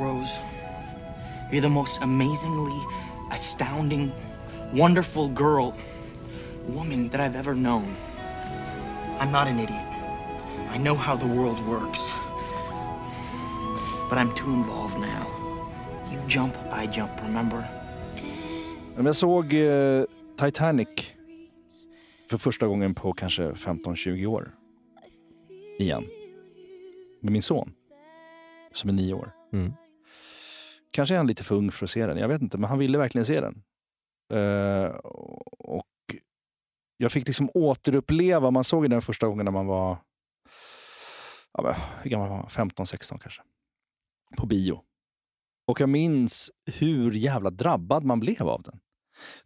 Rose, you're the most amazingly astounding, wonderful girl, woman that I've ever known. I'm not an idiot. I know how the world works. But I'm too involved now. You jump, I jump, remember? Men Jag såg eh, Titanic för första gången på kanske 15-20 år. Igen. Med min son. Som är nio år. Mm. Kanske är han lite för ung för att se den. Jag vet inte, men han ville verkligen se den. Eh, och jag fick liksom återuppleva, man såg ju den första gången när man var, ja, hur gammal var man? 15-16 kanske. På bio. Och jag minns hur jävla drabbad man blev av den.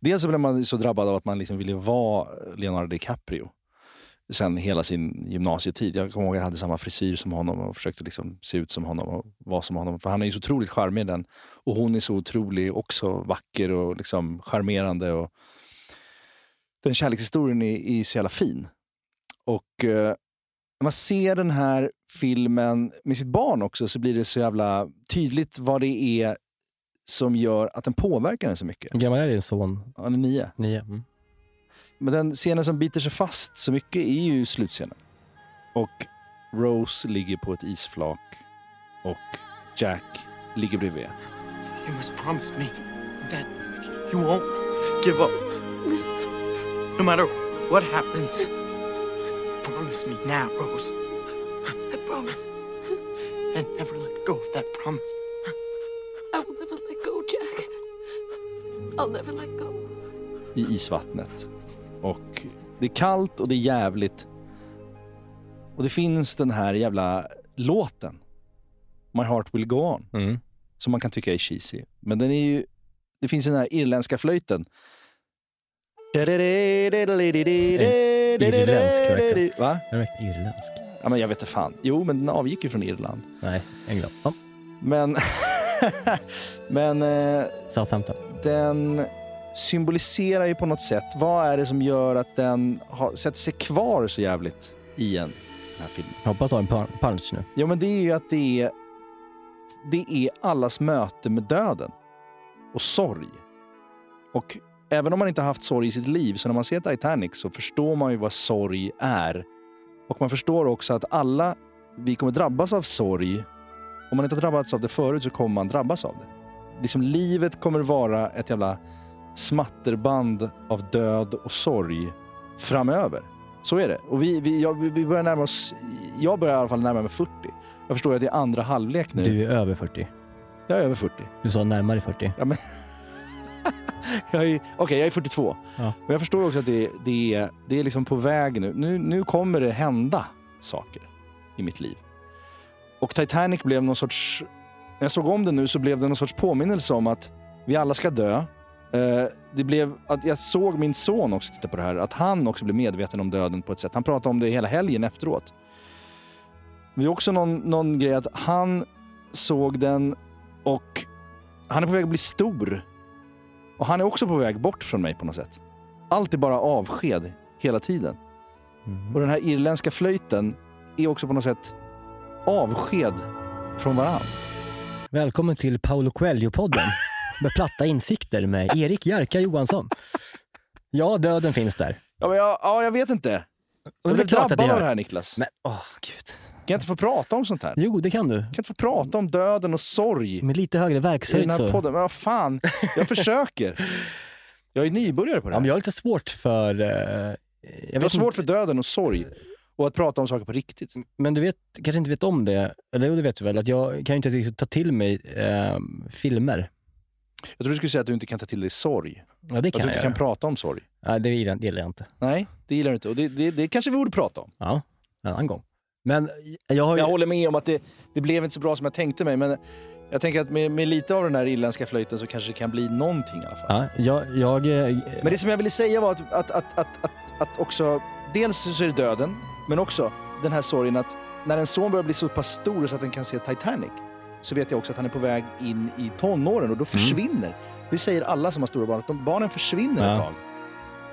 Dels så blev man så drabbad av att man liksom ville vara Leonardo DiCaprio. Sen hela sin gymnasietid. Jag kommer ihåg att jag hade samma frisyr som honom och försökte liksom se ut som honom och vara som honom. För han är ju så otroligt charmig den. Och hon är så otroligt också vacker och liksom charmerande. Och den kärlekshistorien är, är så jävla fin. Och eh, när man ser den här filmen med sitt barn också så blir det så jävla tydligt vad det är som gör att den påverkar en så mycket. Hur gammal är din son? Han är nio. Nio? Mm. Men den scenen som biter sig fast så mycket är ju slutscenen. Och Rose ligger på ett isflak och Jack ligger bredvid. You must promise me that you won't give up. No matter what happens. Promise me now, Rose. I promise. And never let go of that promise. I will never let go, Jack. I'll never let go. i isvattnet. Och det är kallt och det är jävligt. Och det finns den här jävla låten. My heart will go on. Mm. Som man kan tycka är cheesy. Men den är ju, det finns den här irländska flöjten. Irländsk verkligen. Va? Är irländsk? Ja, men jag vet inte fan. Jo, men den avgick ju från Irland. Nej, England. Ja. Men, men eh, Southampton. den symboliserar ju på något sätt, vad är det som gör att den har, sätter sig kvar så jävligt i en, den här filmen? Jag hoppas du har en pun- punch nu. Ja, men det är ju att det är, det är allas möte med döden och sorg. Och även om man inte har haft sorg i sitt liv, så när man ser Titanic så förstår man ju vad sorg är. Och man förstår också att alla, vi kommer drabbas av sorg. Om man inte har drabbats av det förut så kommer man drabbas av det. Liksom livet kommer vara ett jävla smatterband av död och sorg framöver. Så är det. Och vi, vi, ja, vi- börjar närma oss, jag börjar i alla fall närma mig 40. Jag förstår att det är andra halvlek nu. Du är över 40. Jag är över 40. Du sa närmare 40. Ja, men jag okej, jag är 42. Ja. Men jag förstår också att det, det, är, det är liksom på väg nu. nu. Nu kommer det hända saker i mitt liv. Och Titanic blev någon sorts... När jag såg om den nu så blev det någon sorts påminnelse om att vi alla ska dö. Eh, det blev att jag såg min son också titta på det här, att han också blev medveten om döden på ett sätt. Han pratade om det hela helgen efteråt. Det är också någon, någon grej att han såg den och han är på väg att bli stor. Och han är också på väg bort från mig på något sätt. Allt är bara avsked hela tiden. Mm. Och den här irländska flöjten är också på något sätt avsked från varann. Välkommen till Paolo Coelho-podden med platta insikter med Erik Jerka Johansson. Ja, döden finns där. Ja, men jag, ja, jag vet inte. Jag blev drabbad av det här Niklas. Men, åh gud. Kan jag inte få prata om sånt här? Jo, det kan du. Kan jag inte få prata om döden och sorg Med lite högre verkshöjd här så. podden? Men vad fan, jag försöker. Jag är nybörjare på det Ja, men här. jag har lite svårt för... eh, jag har svårt inte, för döden och sorg. Och att prata om saker på riktigt. Men du vet, kanske inte vet om det, eller det vet du väl, att jag kan ju inte riktigt ta till mig eh, filmer. Jag tror du skulle säga att du inte kan ta till dig sorg. Ja, det Att kan du jag inte kan göra. prata om sorg. Ja, det gillar, det gillar jag inte. Nej, det gillar du inte. Och det, det, det kanske vi borde prata om. Ja, en annan gång. Men jag har ju... Jag håller med om att det, det blev inte så bra som jag tänkte mig. Men jag tänker att med, med lite av den här irländska flöjten så kanske det kan bli någonting i alla fall. Ja, jag, jag, eh, Men det som jag ville säga var att, att, att, att, att, att också, dels så är det döden, men också den här sorgen att när en son börjar bli så pass stor så att den kan se Titanic, så vet jag också att han är på väg in i tonåren och då försvinner. Det säger alla som har stora barn, att de, barnen försvinner Ja. ett tag.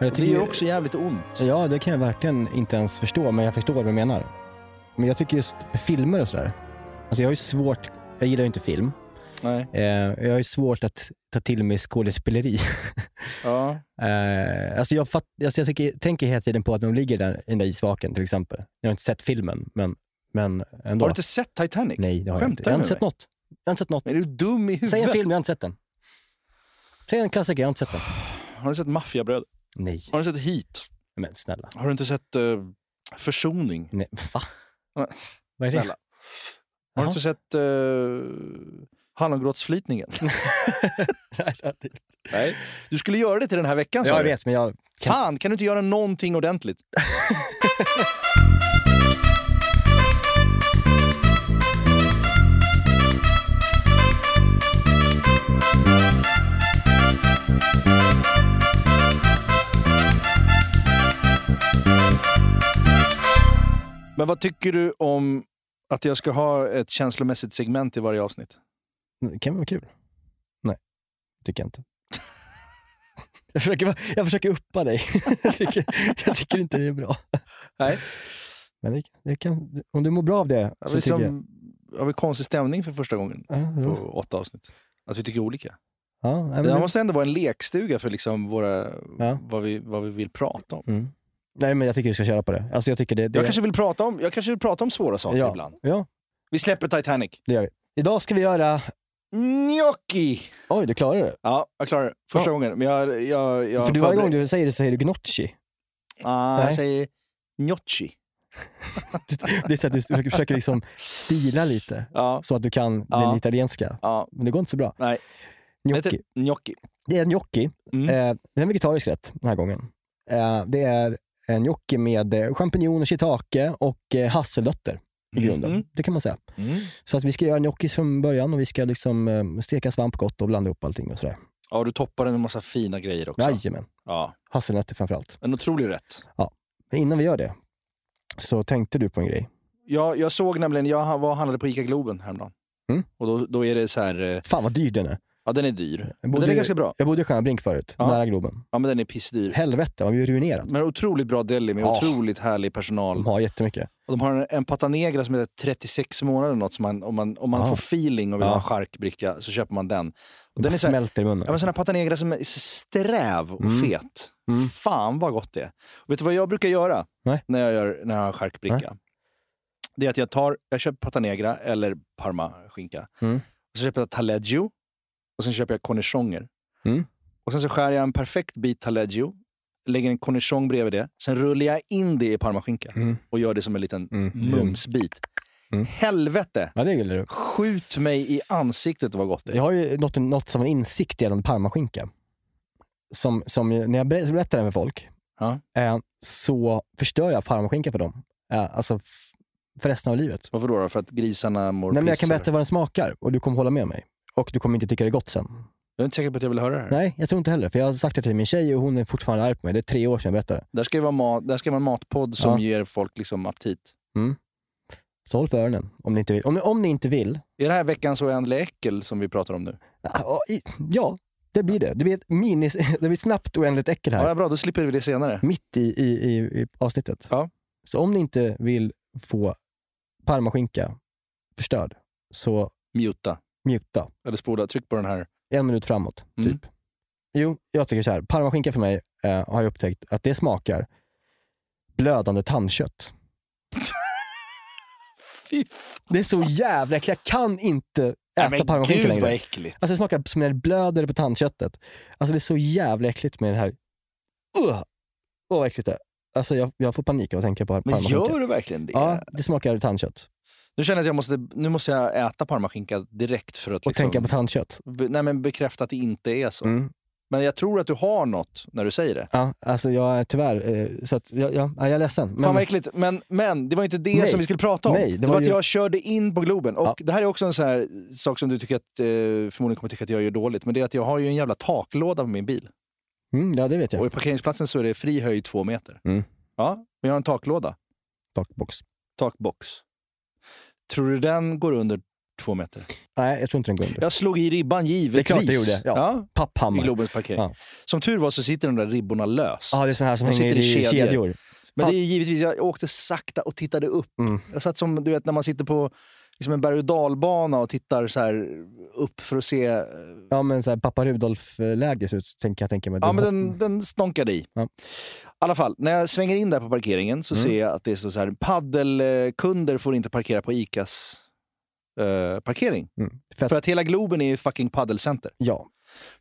Och det gör också jävligt ont. Ja, det kan jag verkligen inte ens förstå, men jag förstår vad du menar. Men jag tycker just filmer och sådär. Alltså jag har ju svårt, jag gillar ju inte film. Nej. Eh, jag har ju svårt att ta till mig skådespeleri. Ja. eh, alltså jag, fatt, alltså jag tycker, tänker hela tiden på att de ligger där i den där isvaken till exempel. Jag har inte sett filmen, men, men ändå. Har du inte sett Titanic? Nej, det har jag inte. du Jag har inte sett något. Jag har inte sett något. Är du dum i huvudet? Säg en film, jag har inte sett den. Säg en klassiker, jag har inte sett den. Har du sett Maffiabröd? Nej, Har du sett Heat? men snälla. Har du inte sett uh, Försoning? Nej, va? Nej, Vad är det? Snälla. Har du Jaha. inte sett uh, Hallongrottsflytningen? Nej. Du skulle göra det till den här veckan sa Ja, jag du. vet, men jag... Kan... Fan, kan du inte göra någonting ordentligt? vad tycker du om att jag ska ha ett känslomässigt segment i varje avsnitt? Det kan vara kul. Nej, tycker jag inte. Jag försöker, jag försöker uppa dig. jag, tycker, jag tycker inte det är bra. Nej. Men det, det kan, om du mår bra av det så vi, tycker jag... har vi konstig stämning för första gången Ja, på åtta avsnitt? Att vi tycker olika? Ja, Det här måste ändå vara en lekstuga för liksom våra, Ja. vad, vi, vad vi vill prata om. mm. Nej, men jag tycker du ska köra på det. Alltså, jag, tycker det, det Jag, kanske vill prata om, jag kanske vill prata om svåra saker ja, ibland. Ja, Vi släpper Titanic. det gör vi. Idag ska vi göra... Gnocchi! Oj, du klarar det. Ja, jag klarar det. Första Ja. gången. Men jag, jag, jag För du, varje gång du säger det så säger du gnocchi. Ah, Nej. jag säger gnocchi. Det är så att du försöker, liksom stila lite, Ja, så att du kan Ja. den italienska. ja. Men det går inte så bra. Nej. Gnocchi. gnocchi. Det är gnocchi. Mm. Eh, det är en vegetarisk rätt den här gången. Eh, det är gnocchi med eh, champinjoner, shiitake och eh, hasselnötter i grunden. Mm. Det kan man säga. Mm. Så att vi ska göra gnocchis från början och vi ska liksom eh, steka svamp gott och blanda ihop allting och sådär. Ja, du toppar den med en massa fina grejer också. Jajamän. Ja, Hasselnötter framför allt. en otrolig rätt. Men innan vi gör det så tänkte du på en grej. Jag, jag såg nämligen, jag var handlade på ICA Globen häromdagen. Mm. Och då, då är det så här, Fan vad dyr den är. Ja den är dyr. Men bodde- den är ganska bra. Jag bodde i Stjärna Brink förut, Ja. nära Globen. Ja men den är pissdyr. Helvete, man blir ju ruinerad. Men otroligt bra deli med Ja. otroligt härlig personal. De har jättemycket. Och de har en, en pata negra som heter 36 månader något som man, om man, om man Ja. får feeling och vill ha en charkbricka så köper man den. Och den är smälter i munnen. ja, men sån här pata negra som är sträv och Mm. fet. Mm. Fan vad gott det är. Och vet du vad jag brukar göra Nej. när jag, gör, när jag har en charkbricka? Det är att jag tar, jag köper pata negra eller parmaskinka. Mm. Och så köper jag taleggio och sen köper jag cornichoner. Mm. Och sen så skär jag en perfekt bit taleggio, lägger en cornichon bredvid det, sen rullar jag in det i parmaskinka Mm. och gör det som en liten Mm. mumsbit. Mm. Helvete! Ja, det gillar du. Skjut mig i ansiktet vad gott det är. Jag har ju nått, nått som en insikt gällande parmaskinka. Som, som när jag ber- berättar det med folk, Ja. eh, så förstör jag parmaskinka för dem. Eh, alltså för resten av livet. Varför då? då? För att grisarna mår Nej, men jag kan berätta vad den smakar och du kommer hålla med mig. Och du kommer inte tycka det är gott sen. Jag är inte säker på att jag vill höra det här. Nej, jag tror inte heller. För jag har sagt det till min tjej och hon är fortfarande arg på mig. Det är tre år sedan jag berättade. Där ska det vara, mat, där ska vara en matpodd som Ja. ger folk liksom aptit. Så håll för öronen om ni inte vill. Om, ni- om ni inte vill, Är det här veckans oändliga äckel som vi pratar om nu? ja, det blir det. Det blir ett mini, det blir snabbt oändligt äckel här. Ja, bra, då slipper vi det senare. mitt i, i, i, i avsnittet. Ja. Så om ni inte vill få parmaskinka förstörd, så Muta. Mjuta Eller spola. Tryck på den här. en minut framåt. Mm. Typ. Jo, jag tycker så här. Parmaskinka för mig eh, har jag upptäckt att det smakar blödande tandkött. Det är så jävla äckligt. Jag kan inte äta Nej, men parmaskinka längre. vad äckligt. Alltså det smakar som när det blöder på tandköttet. Alltså det är så jävla äckligt med det här. Åh, vad äckligt det är. Alltså jag, jag får panik av att tänka på Men parmaskinka. gör du verkligen det? Ja, det smakar tandkött. Nu känner jag att jag måste, nu måste jag äta parmaskinka direkt för att Och liksom, tänka på tandkött. be, nej, men bekräfta att det inte är så. Mm. Men jag tror att du har något när du säger det. Ja, alltså jag är tyvärr, eh, så att, ja, ja, jag är ledsen. Men, Fan vad äckligt. Men, men det var inte det Nej. som vi skulle prata om. Nej, det, det var, var att ju- jag körde in på Globen. Och Ja. det här är också en sån här sak som du tycker att, eh, förmodligen kommer tycka att jag gör dåligt. Men det är att jag har ju en jävla taklåda på min bil. mm, ja, det vet Och i jag. parkeringsplatsen så är det fri höjd två meter. Mm. Ja, men jag har en taklåda. Takbox. Takbox. Tror du den går under två meter? Nej, jag tror inte den går under. Jag slog i ribban givetvis. Det är klart det gjorde, ja. I Papphammar. Globens parkering. Ja. Som tur var så sitter de där ribborna löst. Ja, det är såna här som De hänger i i kedjor. kedjor. Men Fan. det är givetvis, jag åkte sakta och tittade upp. Mm. Jag satt som du vet när man sitter på liksom en berg och dalbana och tittar så här upp för att se. eh, Ja, men så här, pappa Rudolf-läge kan jag tänka mig. Ja, men den, den stånkade i. Ja. I alla fall, när jag svänger in där på parkeringen så Mm. ser jag att det är så här, paddelkunder får inte parkera på ICAs eh, parkering. Mm. För att, För att hela Globen är ju fucking paddelcenter. ja,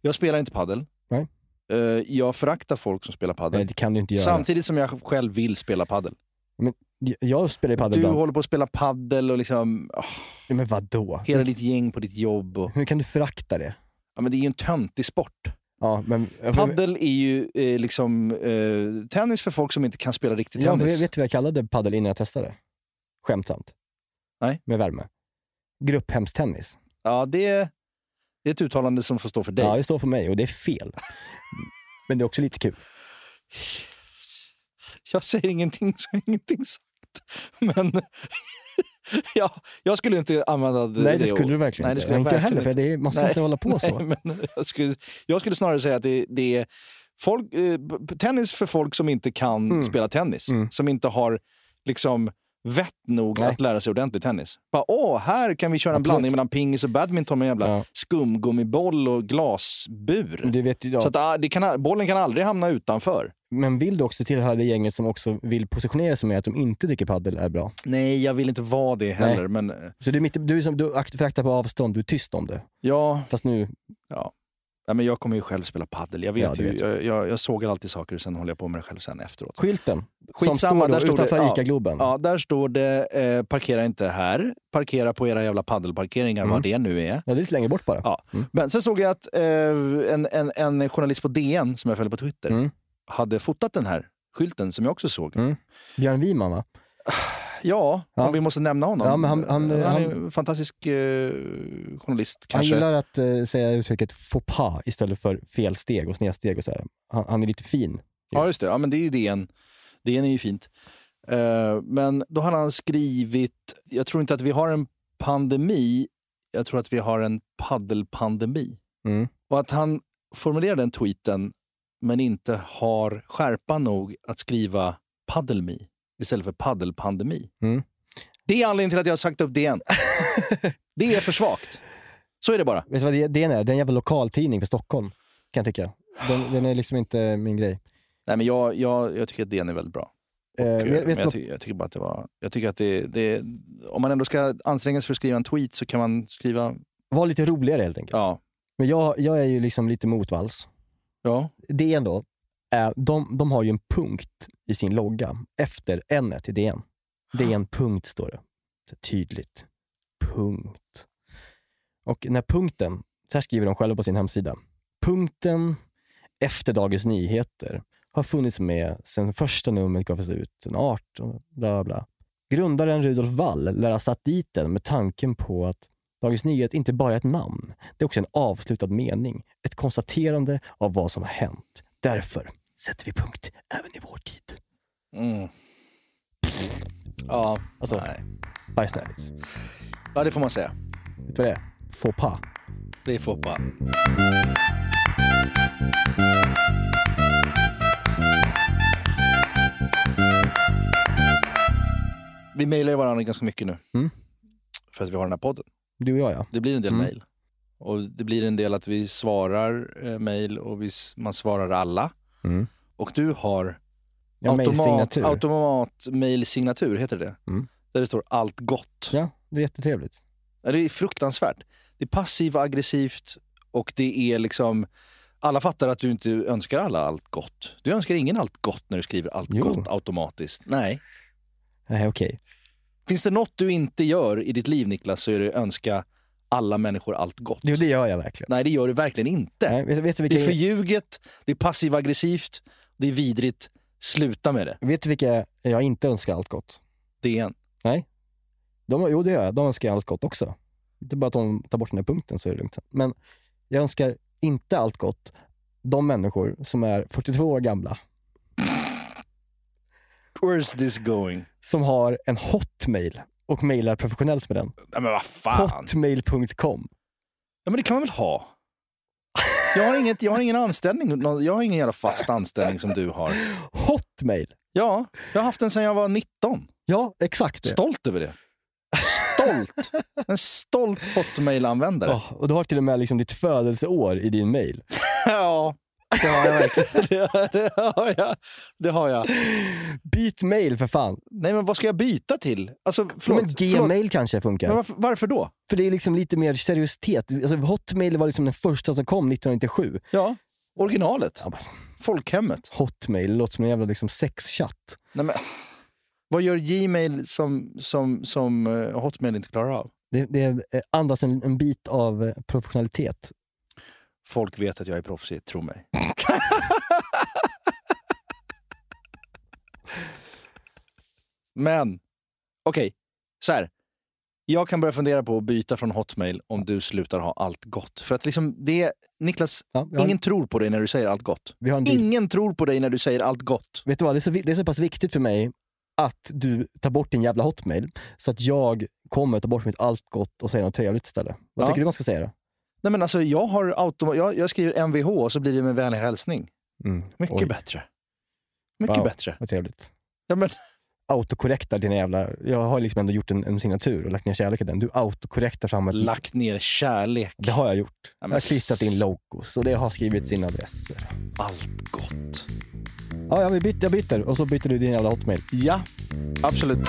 Jag spelar inte paddel. Nej. Eh, jag föraktar folk som spelar paddel. nej, det kan du inte göra. Samtidigt som jag själv vill spela paddel. Jag spelar ju padel Du ibland. håller på att spela paddel och liksom, oh, Ja, Men vadå? hela ditt gäng på ditt jobb. Och, Hur kan du förakta det? ja, men det är ju en töntig sport. Ja, men, Paddel är ju eh, liksom eh, tennis för folk som inte kan spela riktig Ja, tennis. vet du vad jag kallade paddel innan jag testade? Skämtsamt. Nej. Med värme. Grupphemstennis. Ja, det, är- det är ett uttalande som får stå för dig. Ja, det står för mig och det är fel. men det är också lite kul. Jag säger ingenting, så ingenting sagt. Men ja, jag skulle inte använda det. Nej, det skulle du verkligen Nej, det inte. skulle jag inte verkligen heller, för det är, man ska Nej. inte hålla på så. Nej, men jag, skulle, jag skulle snarare säga att det, det är folk, eh, tennis för folk som inte kan Mm. spela tennis. Mm. Som inte har liksom vett nog Nej. att lära sig ordentlig tennis. Bara, Åh, här kan vi köra en Absolut. blandning mellan pingis och badminton med en jävla Ja. skumgummiboll och glasbur. Det vet jag. Så att, ah, det kan, bollen kan aldrig hamna utanför. Men vill du också tillhöra det gänget som också vill positionera sig med att de inte tycker paddel är bra? Nej, jag vill inte vara det heller. Men eh, Så du är, mitt, du är som du akt- föraktar på avstånd, du är tyst om det. ja, Fast nu, ja. Nej, men jag kommer ju själv spela paddel. Jag, vet Ja, ju, vet jag, jag, jag sågar alltid saker och sen håller jag på med det själv sen efteråt. skylten Skitsamma, som står där det- utanför ja. ICA-Globen. Ja, där står det eh, parkera inte här, parkera på era jävla paddelparkeringar, Mm. vad det nu är. Ja, det är lite längre bort bara. Ja. Mm. Men sen såg jag att eh, en, en, en journalist på DN, som jag följer på Twitter, Mm. hade fotat den här skylten som jag också såg. Mm. Björn Wiman va? Ja, Ja. om vi måste nämna honom. Ja, men han- han- är han- en fantastisk eh, journalist Han kanske. gillar att eh, säga uttrycket faux pas istället för fel steg och snedsteg och så. Han, han är lite fin. Ja, just det. Ja, men det är ju DN. DN är ju fint. Eh, men då har han skrivit, jag tror inte att vi har en pandemi, jag tror att vi har en paddelpandemi. Mm. Och att han formulerar den tweeten men inte har skärpa nog att skriva paddelmi istället för paddelpandemi. Mm. Det är anledningen till att jag har sagt upp DN. det är för svagt. Så är det bara. Vet du vad det är? Det är en jävla lokaltidning för Stockholm, kan jag tycka. Den, den är liksom inte min grej. Nej, men jag, jag, jag tycker att DN är väldigt bra. Eh, Och, eh, men ty- jag tycker bara att det var... Jag tycker att det, det, om man ändå ska anstränga sig för att skriva en tweet så kan man skriva... Var lite roligare helt enkelt. Ja. Men jag, jag är ju liksom lite motvalls. Ja. DN då, eh, de, de har ju en punkt i sin logga efter n i DN. DN punkt står det. Så tydligt. Punkt. Och den här punkten, så här skriver de själva på sin hemsida. Punkten efter Dagens Nyheter har funnits med sedan första numret gavs ut, den 18, bla bla. Grundaren Rudolf Wall lär ha satt dit den med tanken på att Dagens Nyheter inte bara är ett namn, det är också en avslutad mening. Ett konstaterande av vad som har hänt. Därför sätter vi punkt även i vår tid. Mm. Ja, Alltså, nej. bajsnödigt. ja, det får man säga. Vet du vad det är? Faux pas. Det är Foppa. Vi mejlar ju varandra ganska mycket nu. Mm. För att vi har den här podden. Du och jag ja. Det blir en del Mm. mejl. Och det blir en del att vi svarar eh, mejl och vi, man svarar alla. Mm. Och du har har automat, automat mejlsignatur, heter det? Mm. Där det står allt gott. Ja, det är jättetrevligt. Ja, Det är fruktansvärt. Det är passivt och aggressivt och det är liksom... Alla fattar att du inte önskar alla allt gott. Du önskar ingen allt gott när du skriver allt Jo. gott automatiskt. Nej. Nej, okej. Finns det något du inte gör i ditt liv Niklas så är det önska alla människor allt gott. Det, det gör jag verkligen. Nej, det gör du verkligen inte. Nej, vet, vet, du Det vilka, är förljuget, det är passiv-aggressivt, det är vidrigt. Sluta med det. vet du vilka jag inte önskar allt gott? DN. De, jo, det gör jag. De önskar allt gott också. Det är bara att de tar bort den här punkten så är det lugnt. Men jag önskar inte allt gott de människor som är 42 år gamla, Where's this going? som har en hotmail och mailar professionellt med den. Nej, men vad fan. Hotmail.com. Ja, men det kan man väl ha? Jag har, inget, jag har ingen anställning, jag har ingen jävla fast anställning som du har. Hotmail! Ja, jag har haft den sedan jag var 19. Ja, exakt det. Stolt över det. Stolt! En stolt hotmail-användare. Ja, och du har till och med liksom ditt födelseår i din mail. Ja, det har jag verkligen. Det det har jag. Det har jag. Byt mail för fan. Nej, men vad ska jag byta till? Alltså, förlåt, men förlåt. Gmail kanske funkar. Men varför, varför då? För det är liksom lite mer seriositet. Alltså, Hotmail var liksom den första som kom 1997. Ja, originalet. Ja, Folkhemmet. Hotmail låter som en jävla liksom sexchatt. Nej, men, vad gör Gmail som, som, som eh, Hotmail inte klarar av? Det, det eh, andas en, en bit av eh, professionalitet. Folk vet att jag är proffsig, tro mig. Men, okej, så här. Jag kan börja fundera på att byta från Hotmail om du slutar ha allt gott. För att liksom det, Niklas, Ja, ingen tror på dig när du säger allt gott. Ingen tror på dig när du säger allt gott. Vet du vad, det är, så, det är så pass viktigt för mig att du tar bort din jävla hotmail så att jag kommer ta bort mitt allt gott och säga något trevligt istället. Vad Ja. tycker du man ska säga då? Nej men alltså jag har automa- jag, jag skriver MVH och så blir det med vänlig hälsning. Mm. Mycket Oj, bättre. Mycket Wow. bättre. Vad trevligt. Ja, men, Autokorrektar dina jävla... Jag har liksom ändå gjort en, en signatur och lagt ner kärlek i den. Du autokorrektar fram ett... lagt ner kärlek. Det har jag gjort. Ja, Jag men har klistrat in logos och det har skrivit sina adresser. Allt gott. Ja, ja vi byter, jag byter och så byter du din jävla hotmail. Ja, absolut.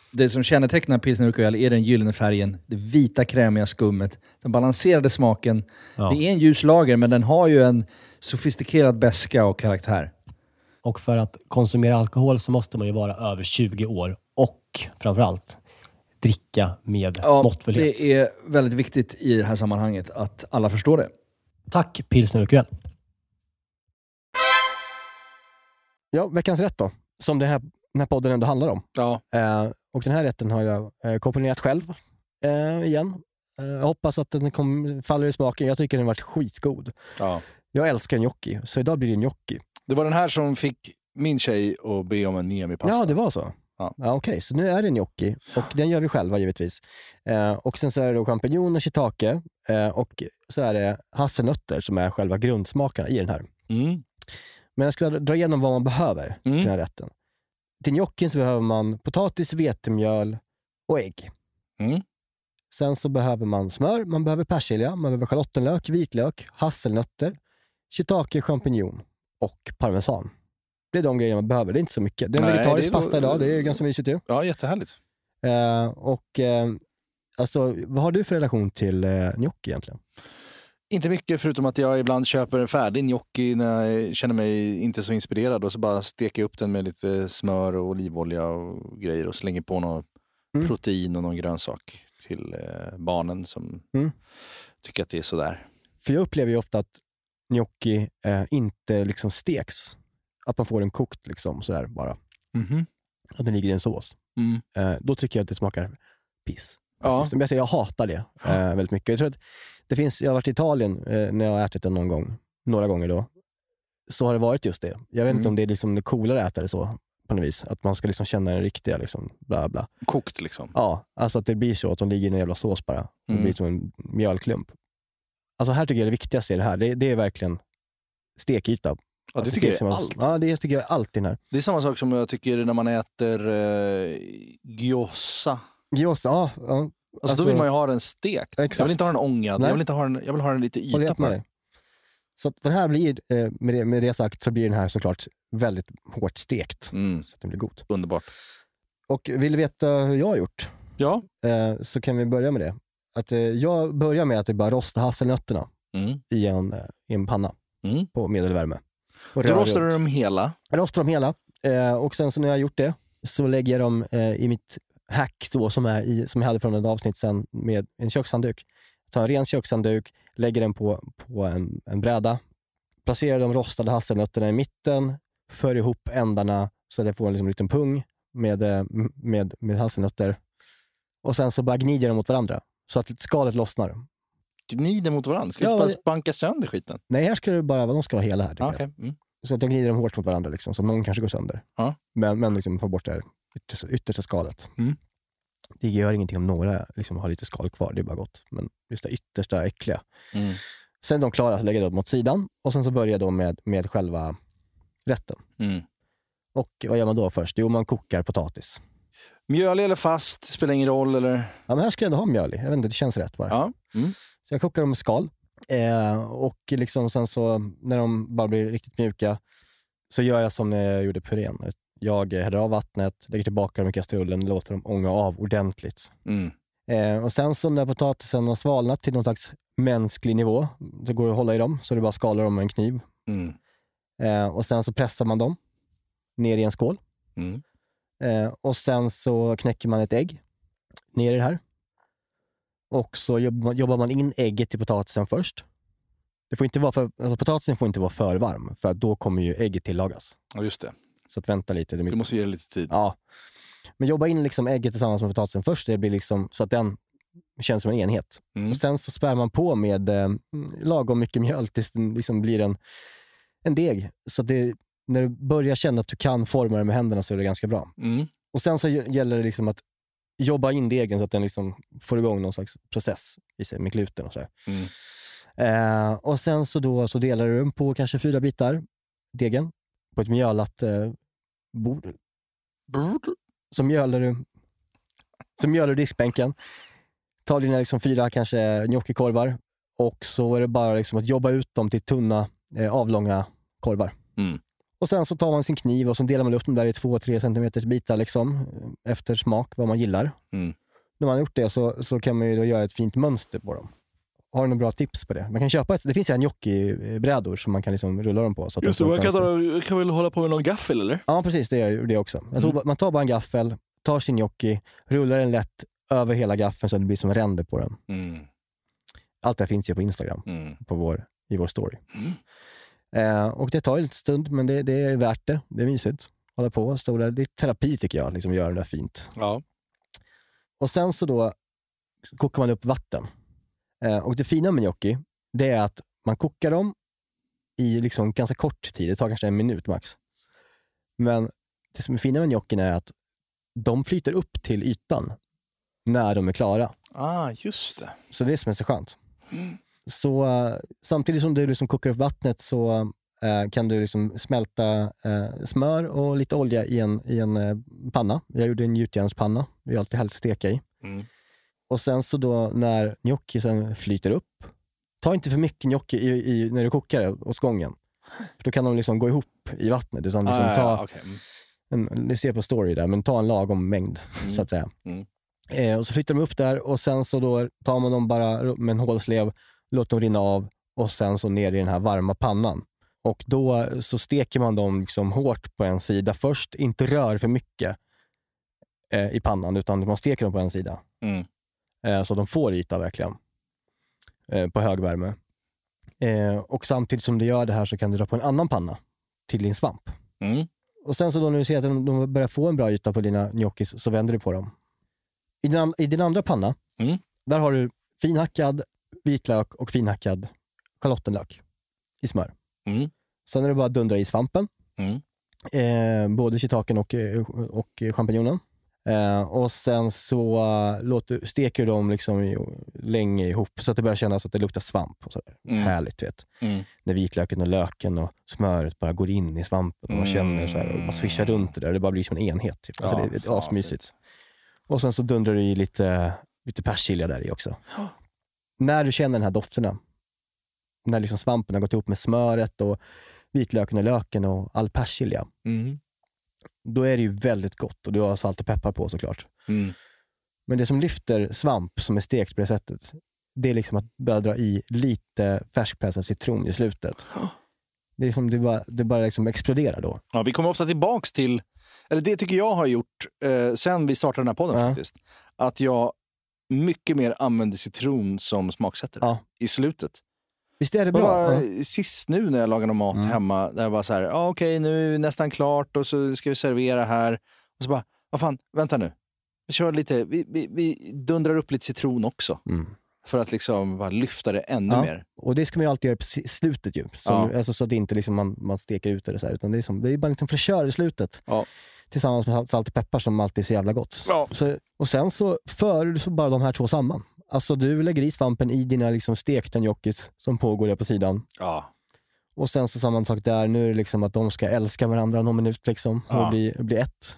Det som kännetecknar pilsner Urquell är den gyllene färgen, det vita krämiga skummet, den balanserade smaken. Ja. Det är en ljus lager, men den har ju en sofistikerad beska och karaktär. Och för att konsumera alkohol så måste man ju vara över 20 år och framförallt dricka med måttfullhet. det är väldigt viktigt i det här sammanhanget att alla förstår det. Tack Pilsner Urquell. Ja, veckans rätt då. Som det här, den här podden ändå handlar om. Ja. Eh, och den här rätten har jag eh, komponerat själv eh, igen. Eh, jag hoppas att den kom, faller i smaken. Jag tycker den varit skitgod. Ja. Jag älskar gnocchi, så idag blir det gnocchi. Det var den här som fick min tjej att be om en Niemi-pasta. Ja, det var så. Ja. Ja, Okej, så nu är det gnocchi och den gör vi själva givetvis. Eh, och sen så är det då champinjon och shiitake eh, och så är det hasselnötter som är själva grundsmakerna i den här. Mm. Men jag ska dra igenom vad man behöver till den här rätten. Till gnocchin så behöver man potatis, vetemjöl och ägg. Mm. Sen så behöver man smör, man behöver persilja, man behöver schalottenlök, vitlök, hasselnötter, shiitake, champinjon och parmesan. Det är de grejerna man behöver. Det är inte så mycket. Det är en Nej, vegetarisk är- pasta idag. Det är ganska mysigt ju. Ja, jättehärligt. Eh, och, eh, alltså, vad har du för relation till eh, gnocchi egentligen? Inte mycket förutom att jag ibland köper en färdig gnocchi när jag känner mig inte så inspirerad och så bara steker jag upp den med lite smör och olivolja och grejer och slänger på något Mm. protein och någon grönsak till eh, barnen som Mm. tycker att det är sådär. För jag upplever ju ofta att gnocchi eh, inte liksom steks. Att man får den kokt liksom sådär bara. Mhm. Att den ligger i en sås. Mm. Eh, då tycker jag att det smakar piss. Ja. Jag, säger, jag hatar det eh, väldigt mycket. Jag, tror att det finns, jag har varit i Italien eh, när jag har ätit den någon gång, några gånger då. Så har det varit just det. Jag vet Mm. inte om det är liksom det coolare att äta det så på något vis. Att man ska liksom känna den riktiga, liksom, bla bla. Kokt liksom. Ja, alltså att det blir så att de ligger i en jävla sås bara. Det Mm. blir som en mjölklump. Alltså här tycker jag det viktigaste i det här, det, det är verkligen stekyta. Ja, det Alltså tycker jag är allt. Ja, det tycker jag är allt i den här. Det är samma sak som jag tycker när man äter eh, gyoza. Gyoza, ja. ja. Alltså, då vill man ju ha den stekt. Jag Exakt. vill inte ha den ångad. Nej. Jag vill, inte ha den, jag vill ha den lite yta på den. Så den här blir, eh, med det, med det sagt, så blir den här såklart väldigt hårt stekt. Mm. Så att den blir god. Underbart. Och vill du veta hur jag har gjort? Ja. Eh, så kan vi börja med det. Att, eh, jag börjar med att jag bara rostar hasselnötterna Mm. i, en, i en panna Mm. på medelvärme. Och Då rostar du runt. dem hela. Jag rostar dem hela och sen så när jag har gjort det så lägger jag dem i mitt hack då, som, är i, som jag hade från ett avsnitt sen med en kökshandduk. Jag tar en ren kökshandduk, lägger den på, på en, en bräda, placerar de rostade hasselnötterna i mitten, för ihop ändarna så att jag får en liksom, liten pung med, eh, med, med hasselnötter. Och sen så bara gnider de mot varandra så att skalet lossnar. Gnider mot varandra? Ska Ja, du bara banka sönder skiten? Nej, här ska det bara de ska vara hela här. Okej. Mm. Så att jag gnider dem hårt mot varandra, liksom, så någon kanske går sönder. Ja. Men, men liksom få bort det här yttersta, yttersta skalet. Mm. Det gör ingenting om några liksom, har lite skal kvar, det är bara gott. Men just det yttersta äckliga. Mm. Sen är de klara, så lägger jag dem åt sidan och sen så börjar jag då med, med själva rätten. Mm. Och vad gör man då först? Jo, man kokar potatis. Mjölig eller fast? Spelar ingen roll eller? Ja, men här ska jag ändå ha mjöl i. Jag vet inte, det känns rätt bara. Ja. Mm. Så jag kokar dem med skal. Eh, och liksom sen så när de bara blir riktigt mjuka så gör jag som när jag gjorde purén. Jag häller av vattnet, lägger tillbaka dem i kastrullen och låter dem ånga av ordentligt. Mm. Eh, och sen så när potatisen har svalnat till någon slags mänsklig nivå, så går det att hålla i dem, så det bara skalar dem med en kniv. Mm. Eh, och sen så pressar man dem ner i en skål. Mm. Eh, och sen så knäcker man ett ägg ner i det här. Och så jobbar man, in ägget i potatisen först. Det får inte vara för, alltså potatisen får inte vara för varm, för då kommer ju ägget tillagas. Ja, just det. Så att vänta lite. Det är Du måste ge det lite tid. Ja. Men jobba in liksom ägget tillsammans med potatisen först, det blir liksom, så att den känns som en enhet. Mm. Och Sen så spär man på med eh, lagom mycket mjöl tills den liksom blir en, en deg. Så det, när du börjar känna att du kan forma den med händerna så är det ganska bra. Mm. Och Sen så gä- gäller det liksom att jobba in degen så att den liksom får igång någon slags process i sig med gluten och sådär. Mm. Eh, och sen så, då, så delar du den på kanske fyra bitar, degen, på ett mjölat eh, bord. Mjölar du, så mjölar du diskbänken. Tar dina liksom fyra kanske gnocchikorvar och så är det bara liksom att jobba ut dem till tunna, eh, avlånga korvar. Mm. Och Sen så tar man sin kniv och så delar man upp dem där i två, tre centimeters bitar liksom, eh, efter smak, vad man gillar. Mm. När man har gjort det så, så kan man ju då göra ett fint mönster på dem. Har du några bra tips på det? Man kan köpa ett, det finns ju gnocchi-brädor som man kan liksom rulla dem på. Så Just de det, man kan, ta, kan väl hålla på med någon gaffel eller? Ja, precis. Det gör det också. Tror, Mm. Man tar bara en gaffel, tar sin gnocchi, rullar den lätt över hela gaffeln så att det blir som ränder på den. Mm. Allt det här finns ju på Instagram, Mm. på vår, i vår story. Eh, och Det tar ju lite stund, men det, det är värt det. Det är mysigt. Hålla på. Så där. Det är terapi tycker jag, liksom göra det där fint. Ja. Och sen så då kokar man upp vatten. Eh, och det fina med gnocchi, det är att man kokar dem i liksom ganska kort tid. Det tar kanske en minut max. Men det som är fina med gnocchin är att de flyter upp till ytan när de är klara. Ah, just det. Så det är som är så skönt. Så eh, samtidigt som du liksom kokar upp vattnet så eh, kan du liksom smälta eh, smör och lite olja i en, i en eh, panna. Jag gjorde en gjutjärnspanna. Vi har alltid hällt steka i. Mm. Och sen så då när gnocchin flyter upp, ta inte för mycket gnocchi i, i, när du kokar det åt gången. För då kan de liksom gå ihop i vattnet. Utan liksom Ah, ta, ja, okej. Mm. en, ni ser på story där, men ta en lagom mängd Mm. så att säga. Mm. Eh, och så flyttar de upp där och sen så då tar man dem bara med en hålslev, låter dem rinna av och sen så ner i den här varma pannan. Och då så steker man dem liksom hårt på en sida först, inte rör för mycket eh, i pannan, utan man steker dem på en sida. Mm. Eh, så de får yta verkligen eh, på hög värme. Eh, och samtidigt som du gör det här så kan du dra på en annan panna till din svamp. Mm. Och sen så då när du ser att de, börjar få en bra yta på dina gnocchis så vänder du på dem. I din, i din andra panna, Mm. där har du finhackad vitlök och finhackad schalottenlök i smör. Mm. Sen är det bara att dundra i svampen. Mm. Eh, både shiitaken och, och champinjonen. Eh, och sen så uh, låter, steker dem liksom i, länge ihop så att det börjar kännas att det luktar svamp. Och sådär. Mm. Härligt, vet. Mm. När vitlöken och löken och smöret bara går in i svampen och man känner så här, och man svischar runt det där. Det bara blir som en enhet. Typ. Alltså Ja, det, det är asmysigt. Och sen så dundrar du i lite, lite persilja där i också. När du känner den här dofterna, när liksom svampen har gått ihop med smöret och vitlöken och löken och all persilja, Mm. Då är det ju väldigt gott och du har salt och peppar på såklart. Mm. Men det som lyfter svamp som är stekt på det sättet, det är liksom att börja dra i lite färskpressad citron i slutet. Det, är liksom, det bara, det bara liksom exploderar då. Ja, vi kommer ofta tillbaks till, eller det tycker jag har gjort eh, sen vi startade den här podden Ja. faktiskt, att jag mycket mer använder citron som smaksättare Ja. i slutet. Visst är det bra? var Ja. sist nu när jag lagade mat Mm. hemma, där jag bara så här, ah, okej nu är det nästan klart och så ska vi servera här. Och så bara, vad fan, vänta nu. Vi kör lite, vi, vi, vi dundrar upp lite citron också. Mm. För att liksom bara lyfta det ännu Ja. mer. Och det ska man ju alltid göra på slutet ju. Som, Ja. alltså, så att det inte liksom man, man steker ut det så här, utan det är, som, det är bara liten fräschör i slutet. Ja. Tillsammans med salt och peppar som alltid är så jävla gott. Så, och sen så för du så bara de här två samman. Alltså du lägger i svampen i dina liksom stekta gnocchis som pågår där på sidan. Ja. Och sen så samma sak där, nu är det liksom att de ska älska varandra någon minut liksom, Ja. och bli, bli ett.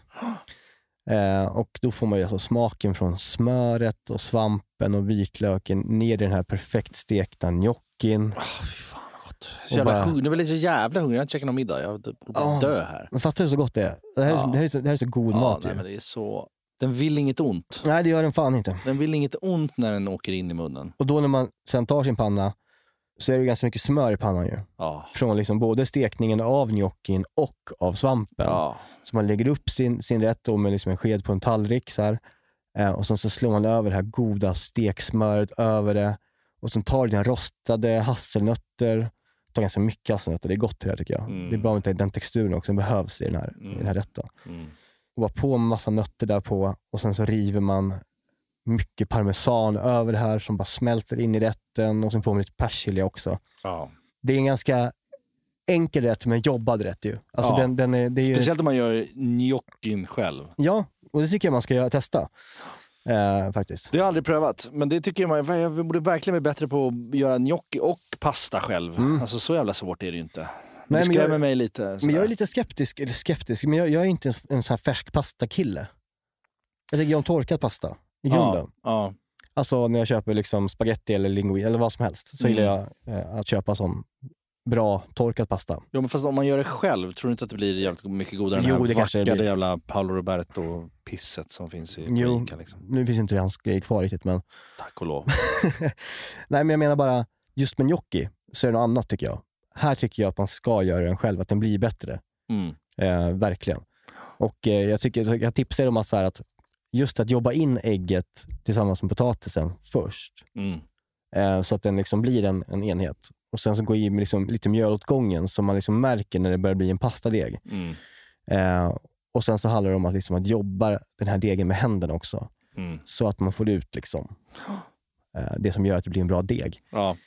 Eh, och då får man ju alltså smaken från smöret och svampen och vitlöken ner i den här perfekt stekta gnockin. Ah, fy fan vad gott. Så jävla bara- hungrig. Nu blir jag så jävla hungrig. Jag har inte käkat någon middag. Jag borde bara Ja. dö här. Men fattar du så gott det är? Det här är, så, Ja. det här är, så, det här är så god Ja, mat nej, ju. men det är så... Den vill inget ont. Nej, det gör den fan inte. Den vill inget ont när den åker in i munnen. Och då när man sen tar sin panna så är det ganska mycket smör i pannan ju. Ja. Från liksom både stekningen av gnockin och av svampen. Ja. Så man lägger upp sin, sin rätt med liksom en sked på en tallrik. Så här. Eh, och sen så slår man över det här goda steksmöret över det. Och sen tar du dina rostade hasselnötter. tar ganska mycket hasselnötter. Det är gott det här tycker jag. Mm. Det är bra med den texturen också som behövs i den här, i den här rätten. Mm. Och bara på med massa nötter där på och sen så river man mycket parmesan över det här som bara smälter in i rätten och sen får man lite persilja också. Ja. Det är en ganska enkel rätt men jobbad rätt ju. Alltså Ja. den, den är, det är ju, Speciellt om man gör gnockin själv. Ja, och det tycker jag man ska göra, testa. Eh, faktiskt. Det har jag aldrig prövat, men det tycker jag man jag borde verkligen bli bättre på att göra gnocchi och pasta själv. Alltså så jävla svårt är det ju inte. Nej, det skrämmer jag- mig lite. Men jag sådär. är lite skeptisk, eller skeptisk, men jag, jag är inte en, en sån här färsk pasta-kille. Jag tycker om torkad pasta i grunden. Ja, Alltså när jag köper liksom spaghetti eller linguine eller vad som helst, så Mm. gillar jag eh, att köpa sån bra torkad pasta. Jo, men fast om man gör det själv, tror du inte att det blir jävligt mycket godare än Jo, det här det kanske det jävla Paolo Roberto-pisset som finns i Jo, Ica? Liksom. nu finns inte hans grej kvar riktigt, men Tack och lov. Nej, men jag menar bara, just med gnocchi så är det något annat tycker jag. Här tycker jag att man ska göra den själv, att den blir bättre. Mm. Eh, verkligen. Och eh, jag, tycker, jag tipsar om att, så att just att jobba in ägget tillsammans med potatisen först. Mm. Eh, så att den liksom blir en, en enhet. Och sen så gå i med liksom lite mjöl åt gången så man liksom märker när det börjar bli en pastadeg. Mm. Eh, och sen så handlar det om att, liksom, att jobba den här degen med händerna också. Mm. Så att man får ut liksom, eh, det som gör att det blir en bra deg. Ja.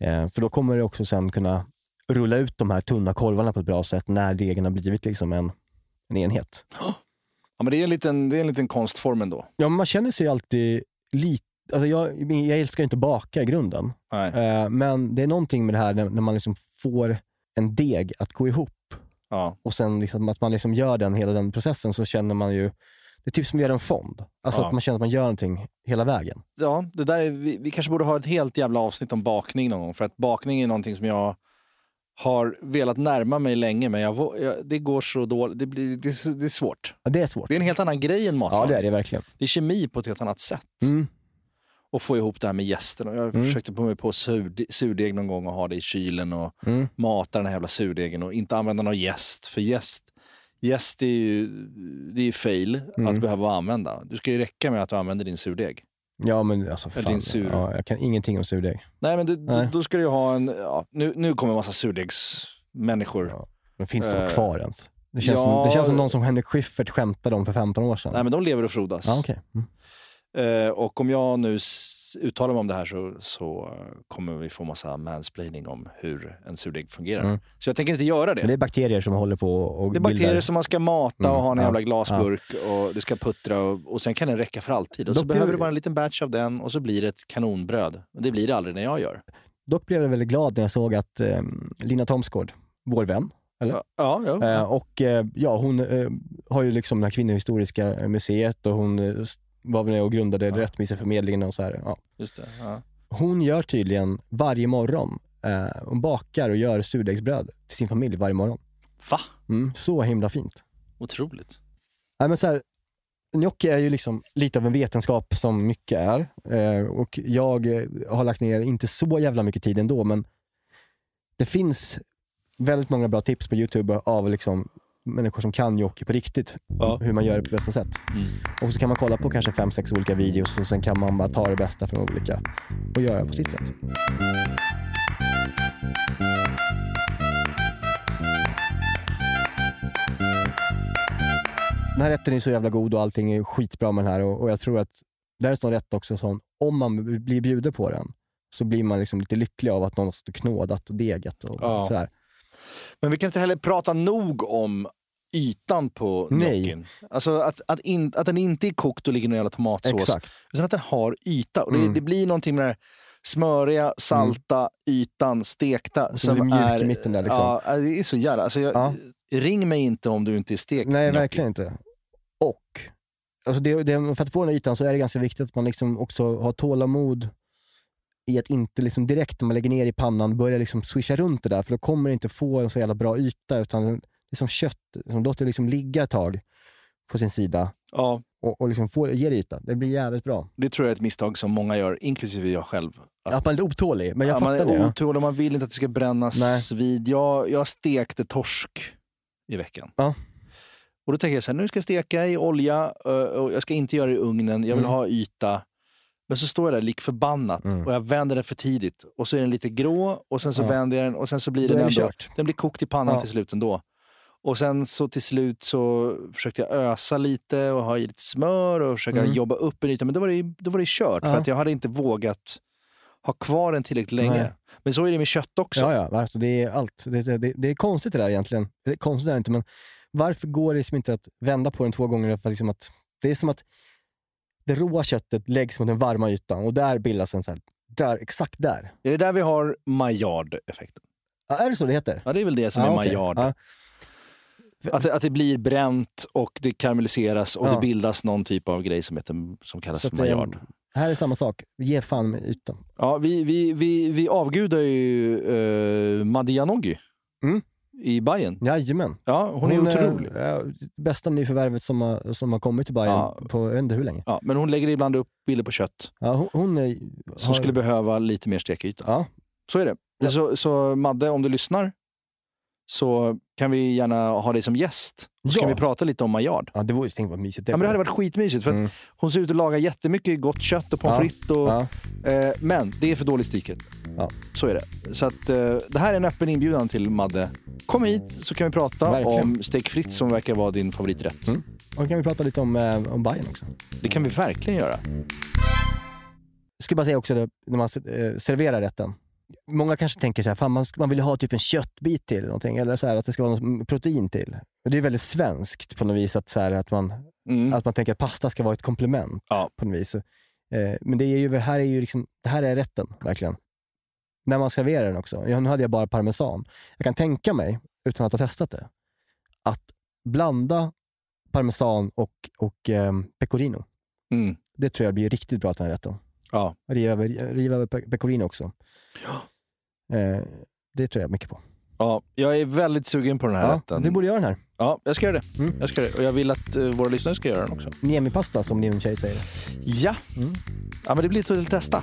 Eh, för då kommer det också sen kunna rulla ut de här tunna korvarna på ett bra sätt när degen har blivit liksom en, en enhet. ja, men det är en liten, det är en liten konstform ändå. Ja, man känner sig alltid lite... Alltså jag, jag älskar inte baka i grunden, eh, men det är någonting med det här när, när man liksom får en deg att gå ihop Ja. och sen liksom att man liksom gör den, hela den processen så känner man ju... Det är typ som att göra en fond. Alltså Ja. att man känner att man gör någonting hela vägen. ja, det där är, vi, vi kanske borde ha ett helt jävla avsnitt om bakning någon gång. För att bakning är någonting som jag har velat närma mig länge, men jag, jag, det går så dåligt. Det, blir, det, är- det är svårt. Ja, det är svårt. Det är en helt annan grej än Ja, matlagning. det är det verkligen. det är kemi på ett helt annat sätt. Mm. Och få ihop det här med gästen. Och jag Mm. försökte på mig på surde, surdeg någon gång och ha det i kylen och Mm. mata den här jävla surdegen och inte använda någon jäst. För jäst är ju, det är ju fail Mm. att behöva använda. Du ska ju räcka med att du använder din surdeg. Ja, men alltså Eller din sur. Ja, jag kan ingenting om surdeg. Nej, men du, Nej. Då, då ska du ju ha en... Ja, nu, nu kommer en massa surdegsmänniskor. Ja. Men finns de Eh, kvar ens? Det känns, ja. som, det känns som någon som Henrik Schyffert skämtade om för 15 år sedan. Nej, men de lever och frodas. ja, okej. mm. Eh, och om jag nu uttalar mig om det här så, så eh, kommer vi få massa mansplaining om hur en surdeg fungerar. Mm. Så jag tänker inte göra det. Men det är bakterier som håller på och Det är bakterier bildar- som man ska mata Mm, och ha en ja, jävla glasburk och du ska puttra och, och sen kan den räcka för alltid. Och så Dock behöver blir- det bara en liten batch av den och så blir det ett kanonbröd. Men det blir det aldrig när jag gör. Dock blev jag väldigt glad när jag såg att eh, Lina Thomsgård, vår vän, eller? Ja, ja, ja. Eh, och eh, ja, hon eh, har ju liksom det här kvinnohistoriska museet och hon eh, var väl med och grundade Ja. Rättviseförmedlingen och så här. Ja. just det. Ja. Hon gör tydligen varje morgon, eh, hon bakar och gör surdegsbröd till sin familj varje morgon. Va? Mm, så himla fint. Otroligt. Nej, men så här, gnocchi är ju liksom lite av en vetenskap som mycket är. Eh, och jag eh, har lagt ner, inte så jävla mycket tid ändå, men det finns väldigt många bra tips på Youtube av liksom människor som kan gnocchi på riktigt. Hur man gör det på bästa sätt. Och så kan man kolla på kanske fem, sex olika videos och sen kan man bara ta det bästa från olika och göra på sitt sätt. Den här rätten är så jävla god och allting är skitbra med den här och, och jag tror att det här är en sån rätt också som, om man blir bjuden på den, så blir man liksom lite lycklig av att någon har stått och knådat och degat och Ja. sådär. Men vi kan inte heller prata nog om ytan på Nej. gnocchyn. Alltså att, att, in, att den inte är kokt och ligger i någon jävla tomatsås. Exakt. Utan att den har yta. Och det, Mm. det blir någonting med den här smöriga, salta ytan, stekta. Så blir mjuk i mitten där, liksom. Ja, det är så jävla... Alltså jag, Ring mig inte om du inte är stekt Nej, gnocchi. verkligen inte. Och alltså det, det, för att få den här ytan så är det ganska viktigt att man liksom också har tålamod i att inte liksom direkt när man lägger ner i pannan börja liksom swisha runt det där, för då kommer det inte få en så jävla bra yta. Utan det är som kött, som låter det liksom ligga ett tag på sin sida Ja. och, och liksom får, ger yta. Det blir jävligt bra. Det tror jag är ett misstag som många gör, inklusive jag själv. Att, man är lite otålig, men jag ja, man fattar är det. ja. otålig, man vill inte att det ska brännas Nej. vid. Jag, jag stekte torsk i veckan. Ja. Och då tänker jag så här, nu ska jag steka i olja eh, och jag ska inte göra det i ugnen, jag vill Mm. ha yta. Men så står jag där lik förbannat Mm. och jag vänder den för tidigt. Och så är den lite grå och sen så Ja. vänder jag den och sen så blir den är det ändå, kört. den blir kokt i pannan Ja. till slut ändå. Och sen så till slut så försökte jag ösa lite och ha i lite smör och försöka Mm. jobba upp en yta. Men då var det, då var det kört Ja. för att jag hade inte vågat ha kvar den tillräckligt länge. Nej. Men så är det med kött också. Ja, ja. Alltså det är allt. Det, det, det, är konstigt det där egentligen. Det är konstigt det inte, men varför går det liksom inte att vända på den två gånger? För liksom att, det är som att det råa köttet läggs mot den varma ytan och där bildas en så här, där, exakt där. Är det där vi har Maillard-effekten? Ja, är det så det heter? Ja, det är väl det som Ja, är okej. Maillard. Ja. Att, att det blir bränt och det karamelliseras och Ja. det bildas någon typ av grej som, heter, som kallas för Maillard. Här är samma sak. Ge fan med ytan. Ja, vi, vi, vi, vi avgudar ju uh, Madianogi Mm. i Bayern. Jajamän. Ja, hon, är otrolig. är bästa nyförvärvet som har, som har kommit till Bayern Ja. på jag vet inte hur länge. Ja, men hon lägger ibland upp bilder på kött Ja, hon, hon är, som har- skulle behöva lite mer stekyta. Ja. Så är det. Så, så Madde, om du lyssnar så kan vi gärna ha dig som gäst. Och så Ja. kan vi prata lite om Maillard. Ja, det vore tänk vad mysigt Ja, men det hade varit skitmysigt för att Mm. hon ser ut att laga jättemycket gott kött och pommes frites. Och, Ja. eh, men det är för dåligt stycket. Ja. Så är det. Så att, eh, det här är en öppen inbjudan till Madde. Kom hit så kan vi prata Verkligen. om steak frites som verkar vara din favoriträtt. Mm. Och kan vi prata lite om, eh, om Bayern också. Det kan vi verkligen göra. Jag skulle bara säga också det, när man eh, serverar rätten. Många kanske tänker så här, fan man, man vill ha typ en köttbit till någonting, eller så här, att det ska vara något protein till. Det är väldigt svenskt på något vis att, så här, att, man, Mm. att man tänker att pasta ska vara ett komplement Ja. på något vis. Eh, men det, är ju, här är ju liksom, det här är rätten, verkligen. När man serverar den också. Ja, nu hade jag bara parmesan. Jag kan tänka mig, utan att ha testat det, att blanda parmesan och, och eh, pecorino. Mm. Det tror jag blir riktigt bra till den här rätten. Ja. Riva över, riva över pe- pecorino också. Eh, det tror jag mycket på. Ja, jag är väldigt sugen på den här Ja, rätten. du borde göra den här. Ja, jag ska göra det. Mm. Jag ska göra det. Och jag vill att eh, våra lyssnare ska göra den också. Niemi-pasta som din tjej säger. Ja, Mm. ja men det blir till att testa.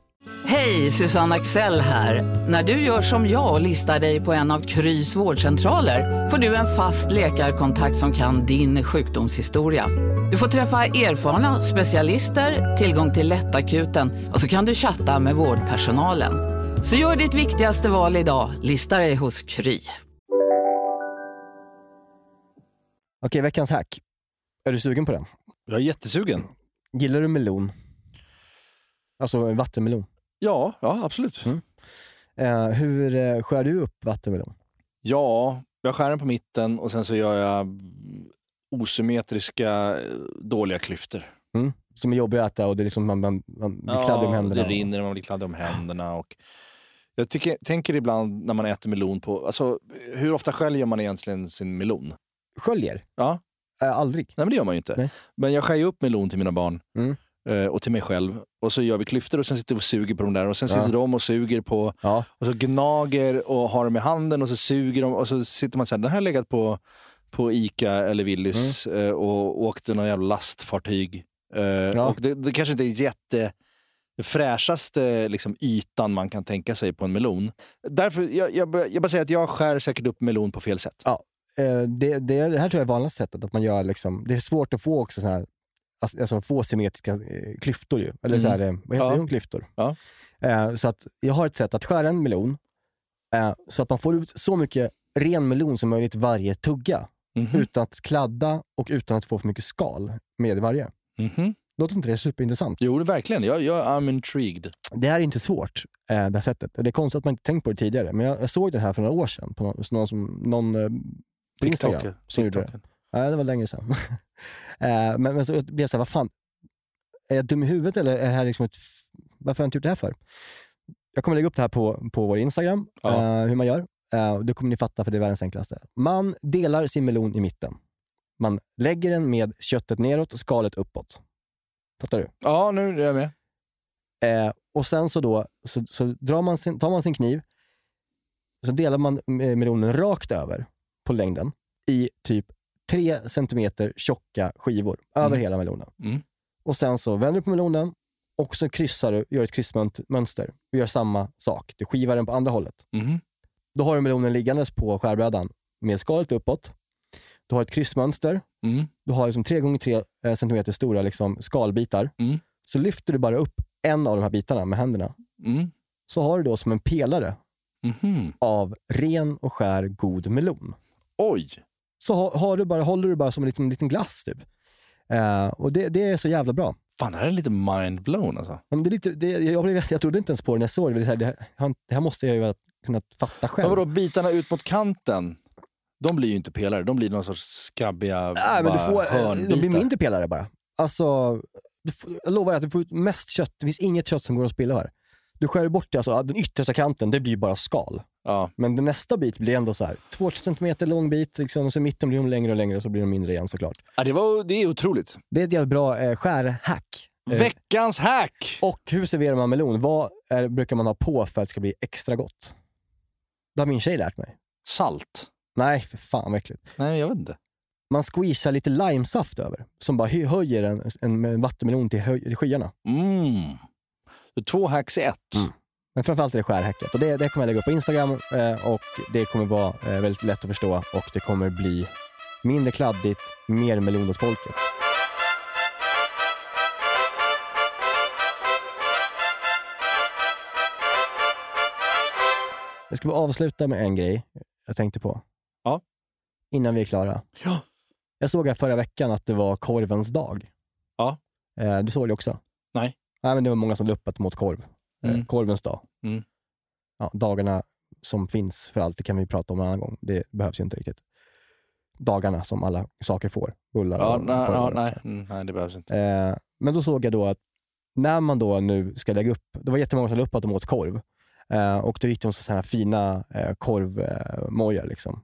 Hej, Susanne Axel här. När du gör som jag och listar dig på en av Krys vårdcentraler får du en fast läkarkontakt som kan din sjukdomshistoria. Du får träffa erfarna specialister, tillgång till lättakuten och så kan du chatta med vårdpersonalen. Så gör ditt viktigaste val idag, lista dig hos Kry. Okej, veckans hack. Är du sugen på den? Jag är jättesugen. Gillar du melon? Alltså vattenmelon? Ja, ja absolut. Mm. Eh, hur eh, skär du upp vattenmelon? Ja, jag skär den på mitten och sen så gör jag osymmetriska, eh, dåliga klyftor. Mm. Som är jobbiga att äta och det är liksom man, man, man blir kladdig om händerna. det rinner, man blir kladdig om händerna. Och jag tycker, tänker ibland när man äter melon på, alltså, hur ofta sköljer man egentligen sin melon? Sköljer? Ja. Äh, aldrig. Nej, men det gör man ju inte. Nej. Men jag skär ju upp melon till mina barn Mm. Eh, och till mig själv. Och så gör vi klyftor och sen sitter vi och suger på dem där. Och sen Ja. sitter de och suger på, Ja. och så gnager och har dem i handen och så suger de. Och så sitter man så här, den här har legat på, på Ica eller Willys Mm. eh, och åkte någon jävla lastfartyg. Eh, Och det, det kanske inte är jätte det fräschaste liksom, ytan man kan tänka sig på en melon. Därför, jag, jag, bara- jag bara säger att jag skär säkert upp melon på fel sätt. Ja, det, det, det här tror jag är vanligaste sättet. Att man gör liksom, det är svårt att få också såna här, alltså, alltså få symmetriska eh, klyftor. Ju. Eller så här, eh, vad heter Ja. det? Klyftor. Ja. Eh, så att jag har ett sätt att skära en melon eh, så att man får ut så mycket ren melon som möjligt varje tugga. Mhm. Utan att kladda och utan att få för mycket skal med varje. Mhm. Låter inte det superintressant? Jo, det verkligen. Jag, jag I'm intrigued. Det här är inte svårt, eh, det här sättet. Det är konstigt att man inte tänkt på det tidigare, men jag, jag såg det här för några år sedan på någon, någon, som, någon eh, Instagram. Som gjorde Nej, det var länge sedan. eh, men, men så blev jag så här, vad fan, är jag dum i huvudet eller är det här liksom ett, varför har jag inte gjort det här för? Jag kommer lägga upp det här på, på vår Instagram, Ja. eh, hur man gör. Eh, det kommer ni fatta för det är världens enklaste. Man delar sin melon i mitten. Man lägger den med köttet neråt skalet uppåt. Fattar du? Ja, nu är jag med. Eh, och sen så då så, så drar man sin, tar man sin kniv, så delar man melonen rakt över på längden i typ 3 centimeter tjocka skivor över Mm. hela melonen. Mm. Och sen så vänder du på melonen och så kryssar du, gör ett kryssmönster och gör samma sak. Du skivar den på andra hållet. Mhm. Då har du melonen liggandes på skärbrädan med skalet uppåt. Du har ett kryssmönster. Mm. Du har liksom 3 gånger 3 centimeter stora liksom skalbitar. Mm. Så lyfter du bara upp en av de här bitarna med händerna. Mm. Så har du då som en pelare Mhm. av ren och skär god melon. Oj! Så har, har du bara, håller du bara som en liten, liten glass typ. Eh, och det, det är så jävla bra. Fan, det här är lite mind-blown alltså. Men det är lite, det, jag, blev, jag trodde inte ens på det när jag såg det. Det, här, det, här, det här måste jag ju ha kunnat fatta själv. Men vadå, bitarna ut mot kanten? De blir ju inte pelare, de blir någon sorts skabbiga Nej, men du får, eh, hörnbitar. de blir mindre pelare bara. Alltså, får, jag lovar att du får ut mest kött. Det finns inget kött som går att spilla här. Du skär bort det, alltså, den yttersta kanten, det blir bara skal. Ja. Men den nästa bit blir ändå så här, två centimeter lång bit, liksom, och så i mitten blir de längre och längre och så blir de mindre igen såklart. Ja, det, var, det är otroligt. Det är ett jävligt bra eh, skärhack. Eh, Veckans hack! och hur serverar man melon? Vad är, brukar man ha på för att det ska bli extra gott? Det har min tjej lärt mig. Salt? Nej, för fan vad äckligt. Nej, jag vet inte. Man squeezar lite limesaft över, som bara hö- höjer en, en, en vattenmelon till, höj, till skyarna. Mm. Så två hacks i ett. Men framförallt är det skärhacket. Och det, det kommer jag lägga upp på Instagram eh, och det kommer vara eh, väldigt lätt att förstå och det kommer bli mindre kladdigt, mer melon åt folket. Jag ska bara avsluta med en grej jag tänkte på. Ja. Innan vi är klara. Ja. Jag såg här förra veckan att det var korvens dag. Ja. Eh, du såg det också? Nej. Nej, men det var många som luppat mot korv. Eh, Mm. korvens dag. Mm. Ja, dagarna som finns för allt, det kan vi prata om en annan gång. Det behövs ju inte riktigt. Dagarna som alla saker får. Bullar Ja, och nej, ja, nej. Mm, nej, det behövs inte. Eh, men då såg jag då att när man då nu ska lägga upp, det var jättemånga som la upp att de åt korv. Eh, och då gick de så här fina eh, korvmojar liksom.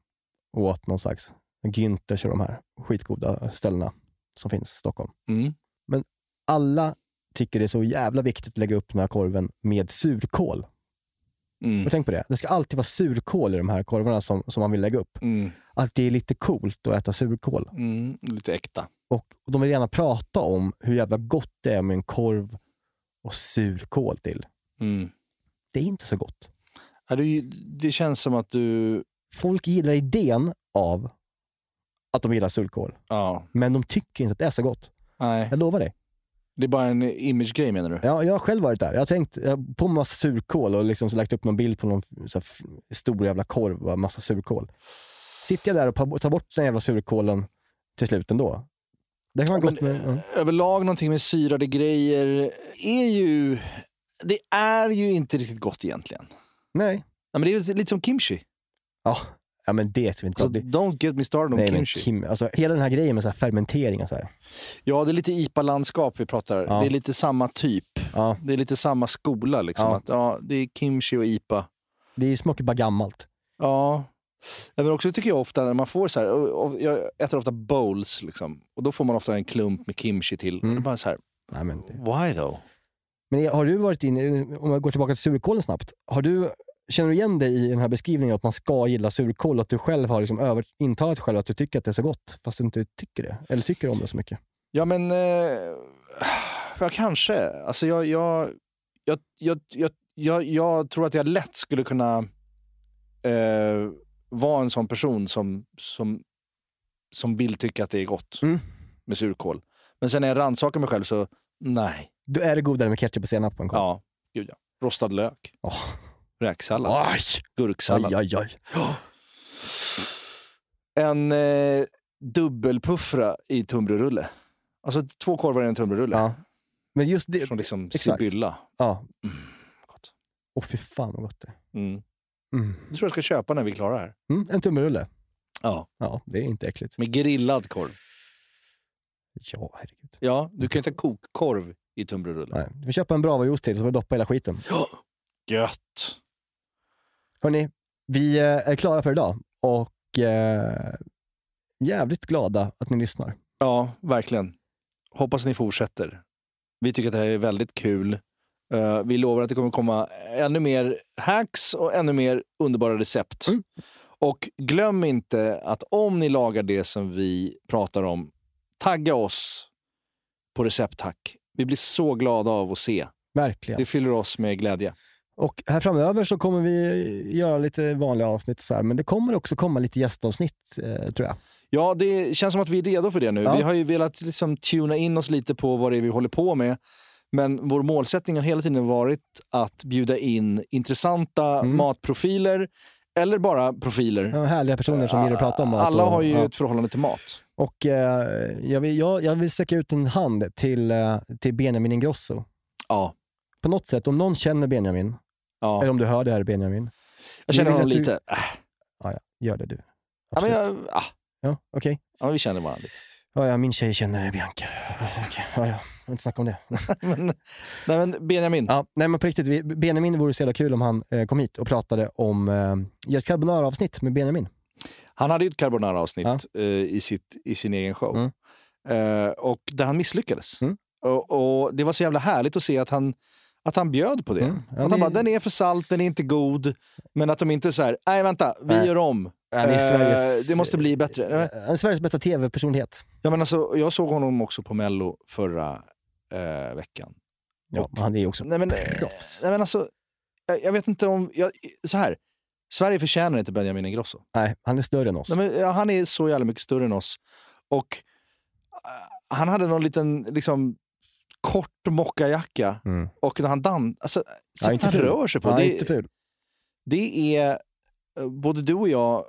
Och åt någon slags Günthers och de här skitgoda ställena som finns i Stockholm. Mm. Men alla tycker det är så jävla viktigt att lägga upp den här korven med surkål. Mm. Du tänkt på det? Det ska alltid vara surkål i de här korvarna som, som man vill lägga upp. Mm. Att det är lite coolt att äta surkål. Mm. Lite äkta. Och de vill gärna prata om hur jävla gott det är med en korv och surkål till. Mm. Det är inte så gott. Ja, det, det känns som att du... Folk gillar idén av att de gillar surkål, Ja, men de tycker inte att det är så gott. nej. Jag lovar dig. Det är bara en image-grej menar du? Ja, jag har själv varit där. Jag har tänkt jag har på massa surkål och liksom så lagt upp någon bild på någon så stor jävla korv och massa surkål. Sitter jag där och tar bort den jävla surkålen till slut ändå. Det kan vara gott med... Ja. Överlag någonting med syrade grejer är ju... Det är ju inte riktigt gott egentligen. Nej. Ja, men det är lite som kimchi. Ja, ja men det ska vi inte Alltså, don't get me started Nej, men kimchi. kim, alltså, hela den här grejen med så här fermentering och så här. Ja, det är lite IPA-landskap vi pratar. Ja. Det är lite samma typ. Ja, Det är lite samma skola. Liksom. Ja. Att, ja, det är kimchi och IPA. det smakar bara gammalt. Ja. Men också tycker jag ofta när man får så här, och, och jag äter ofta bowls liksom, och då får man ofta en klump med kimchi till. Mm. Och det är bara så här, Nej, men, why though? men har du varit inne, om jag går tillbaka till surkålen snabbt. Har du, känner du igen dig i den här beskrivningen att man ska gilla surkål att du själv har liksom över, intalat själv att du tycker att det är så gott, fast du inte tycker det? Eller tycker om det så mycket? Ja men, eh, ja kanske. Alltså jag, jag, jag, jag, jag, jag, jag tror att jag lätt skulle kunna eh, vara en sån person som, som, som vill tycka att det är gott Mm. med surkål. Men sen när jag rannsakar mig själv så, nej. Då är det godare med ketchup och senap på en korv. Ja, gud ja. Rostad lök. Åh. Räksallad. Oj! Gurksallad. Oj, oj, oj. En eh, dubbelpuffra i tunnbrödsrulle. Alltså två korvar i en tunnbrödsrulle. Ja. Men just det... Från liksom Exakt. Sibylla. Ja. Gott. Åh fy fan vad gott det är. Mm. Mm. Det tror jag ska köpa när vi är klara här. Mm, en tummerulle. Ja. Ja, det är inte äckligt. Med grillad korv. Ja, herregud. Ja, du kan inte ha kokkorv i tunnbrödsrulle. Nej. Du får köpa en Bravo-juice till så får du doppa hela skiten. Gött! Hörni, vi eh, är klara för idag och eh, jävligt glada att ni lyssnar. Ja, verkligen. Hoppas ni fortsätter. Vi tycker att det här är väldigt kul. Eh, vi lovar att det kommer komma ännu mer hacks och ännu mer underbara recept. Mm. Och glöm inte att om ni lagar det som vi pratar om, tagga oss på recepthack. Vi blir så glada av att se. Verkligen. Det fyller oss med glädje. Och här framöver så kommer vi göra lite vanliga avsnitt, så här, men det kommer också komma lite gästavsnitt, eh, tror jag. Ja, det känns som att vi är redo för det nu. Ja. Vi har ju velat liksom tuna in oss lite på vad det är vi håller på med. Men vår målsättning har hela tiden varit att bjuda in intressanta Mm. matprofiler eller bara profiler. Ja, härliga personer som gillar att prata om mat. Alla och- har ju ja. ett förhållande till mat. Och eh, jag, vill, jag, jag vill sträcka ut en hand till, eh, till Benjamin Ingrosso. Ja. På något sätt, om någon känner Benjamin, Ja. eller om du hör det här Benjamin. Jag känner honom du- lite. Äh. Ja, ja, gör det du. Ja, men jag, ah. Ja, okej. ja, vi känner varandra lite. Ja, ja, min tjej känner Bianca. Okej, Ja, ja, jag inte snacka om det. men, nej, men Benjamin. Ja, nej, men på riktigt, vi- Benjamin vore så jävla kul om han eh, kom hit och pratade om eh, ett carbonara-avsnitt med Benjamin. Han hade ju ett carbonara-avsnitt Ja. eh, i, sitt, i sin egen show. Mm. Eh, och där han misslyckades. Mm. Och, och Det var så jävla härligt att se att han, att han bjöd på det. Mm. Ja, att han bara, den är för salt, den är inte god. Men att de inte så här, nej vänta, vi Nej. gör om. Är Eh, Sveriges- det måste bli bättre. Han är Sveriges bästa tv-personlighet. Ja, men alltså, jag såg honom också på Mello förra eh, veckan. Ja, men han är ju också Nej, men, eh, proffs. nej, men alltså, jag, jag vet inte om... Jag, så här, Sverige förtjänar inte Benjamin Ingrosso. Nej, han är större än oss. Nej, men, ja, han är så jävla mycket större än oss. Och eh, han hade någon liten liksom, kort mockajacka. Mm. Och när han dansar, alltså, sättet han rör sig på. Ja, det, inte ful. det är, eh, både du och jag,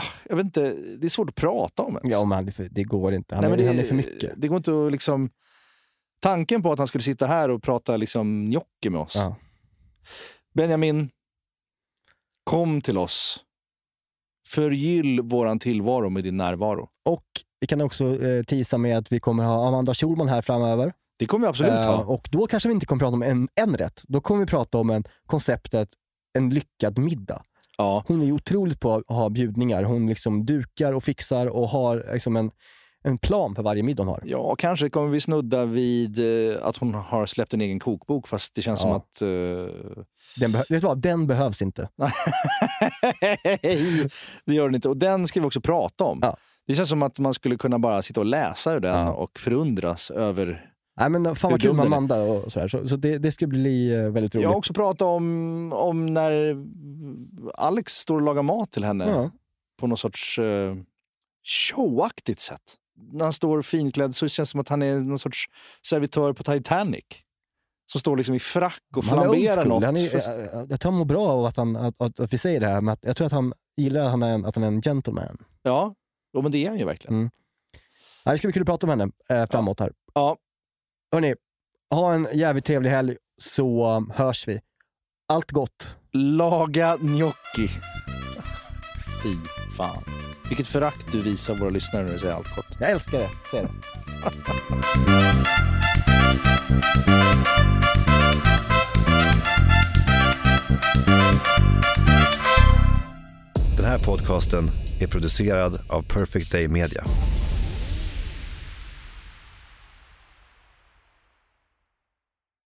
ah, jag vet inte, det är svårt att prata om ens. Ja, men det går inte. Han, Nej, är, det, han är för mycket. Det går inte att liksom... Tanken på att han skulle sitta här och prata liksom gnocchi med oss. Ja. Benjamin, kom till oss. Förgyll våran tillvaro med din närvaro. Och vi kan också eh, tisa med att vi kommer ha Amanda Schulman här framöver. Det kommer vi absolut Eh, ha. och då kanske vi inte kommer prata om en, en rätt. Då kommer vi prata om en, konceptet en lyckad middag. Ja. Hon är ju otroligt på att ha bjudningar. Hon liksom dukar och fixar och har liksom en, en plan för varje middag hon har. Ja, kanske kommer vi snudda vid eh, att hon har släppt en egen kokbok, fast det känns som Ja. att... Eh... Den, du vad? den behövs inte. Nej, det gör den inte. Och den ska vi också prata om. Ja. Det känns som att man skulle kunna bara sitta och läsa ur den och förundras över Nej, men fan vad kul med. Amanda och sådär. Så, så det, det ska bli eh, väldigt roligt. Jag har också pratat om, om när Alex står och lagar mat till henne Ja. på något sorts eh, showaktigt sätt. När han står finklädd så känns det som att han är någon sorts servitör på Titanic. Som står liksom i frack och flamberar något. Han är, jag, jag tror han mår bra av att, han, att, att, att vi säger det här, men jag tror att han gillar att han är en, att han är en gentleman. Ja, men det är han ju verkligen. Mm. Ja, det ska bli kul att prata med henne eh, framåt här. Ja. Hörni, ha en jävligt trevlig helg så um, hörs vi. Allt gott. Laga gnocchi. Fy fan. Vilket förakt du visar våra lyssnare när du säger allt gott. Jag älskar det. Säg det. Den här podcasten är producerad av Perfect Day Media.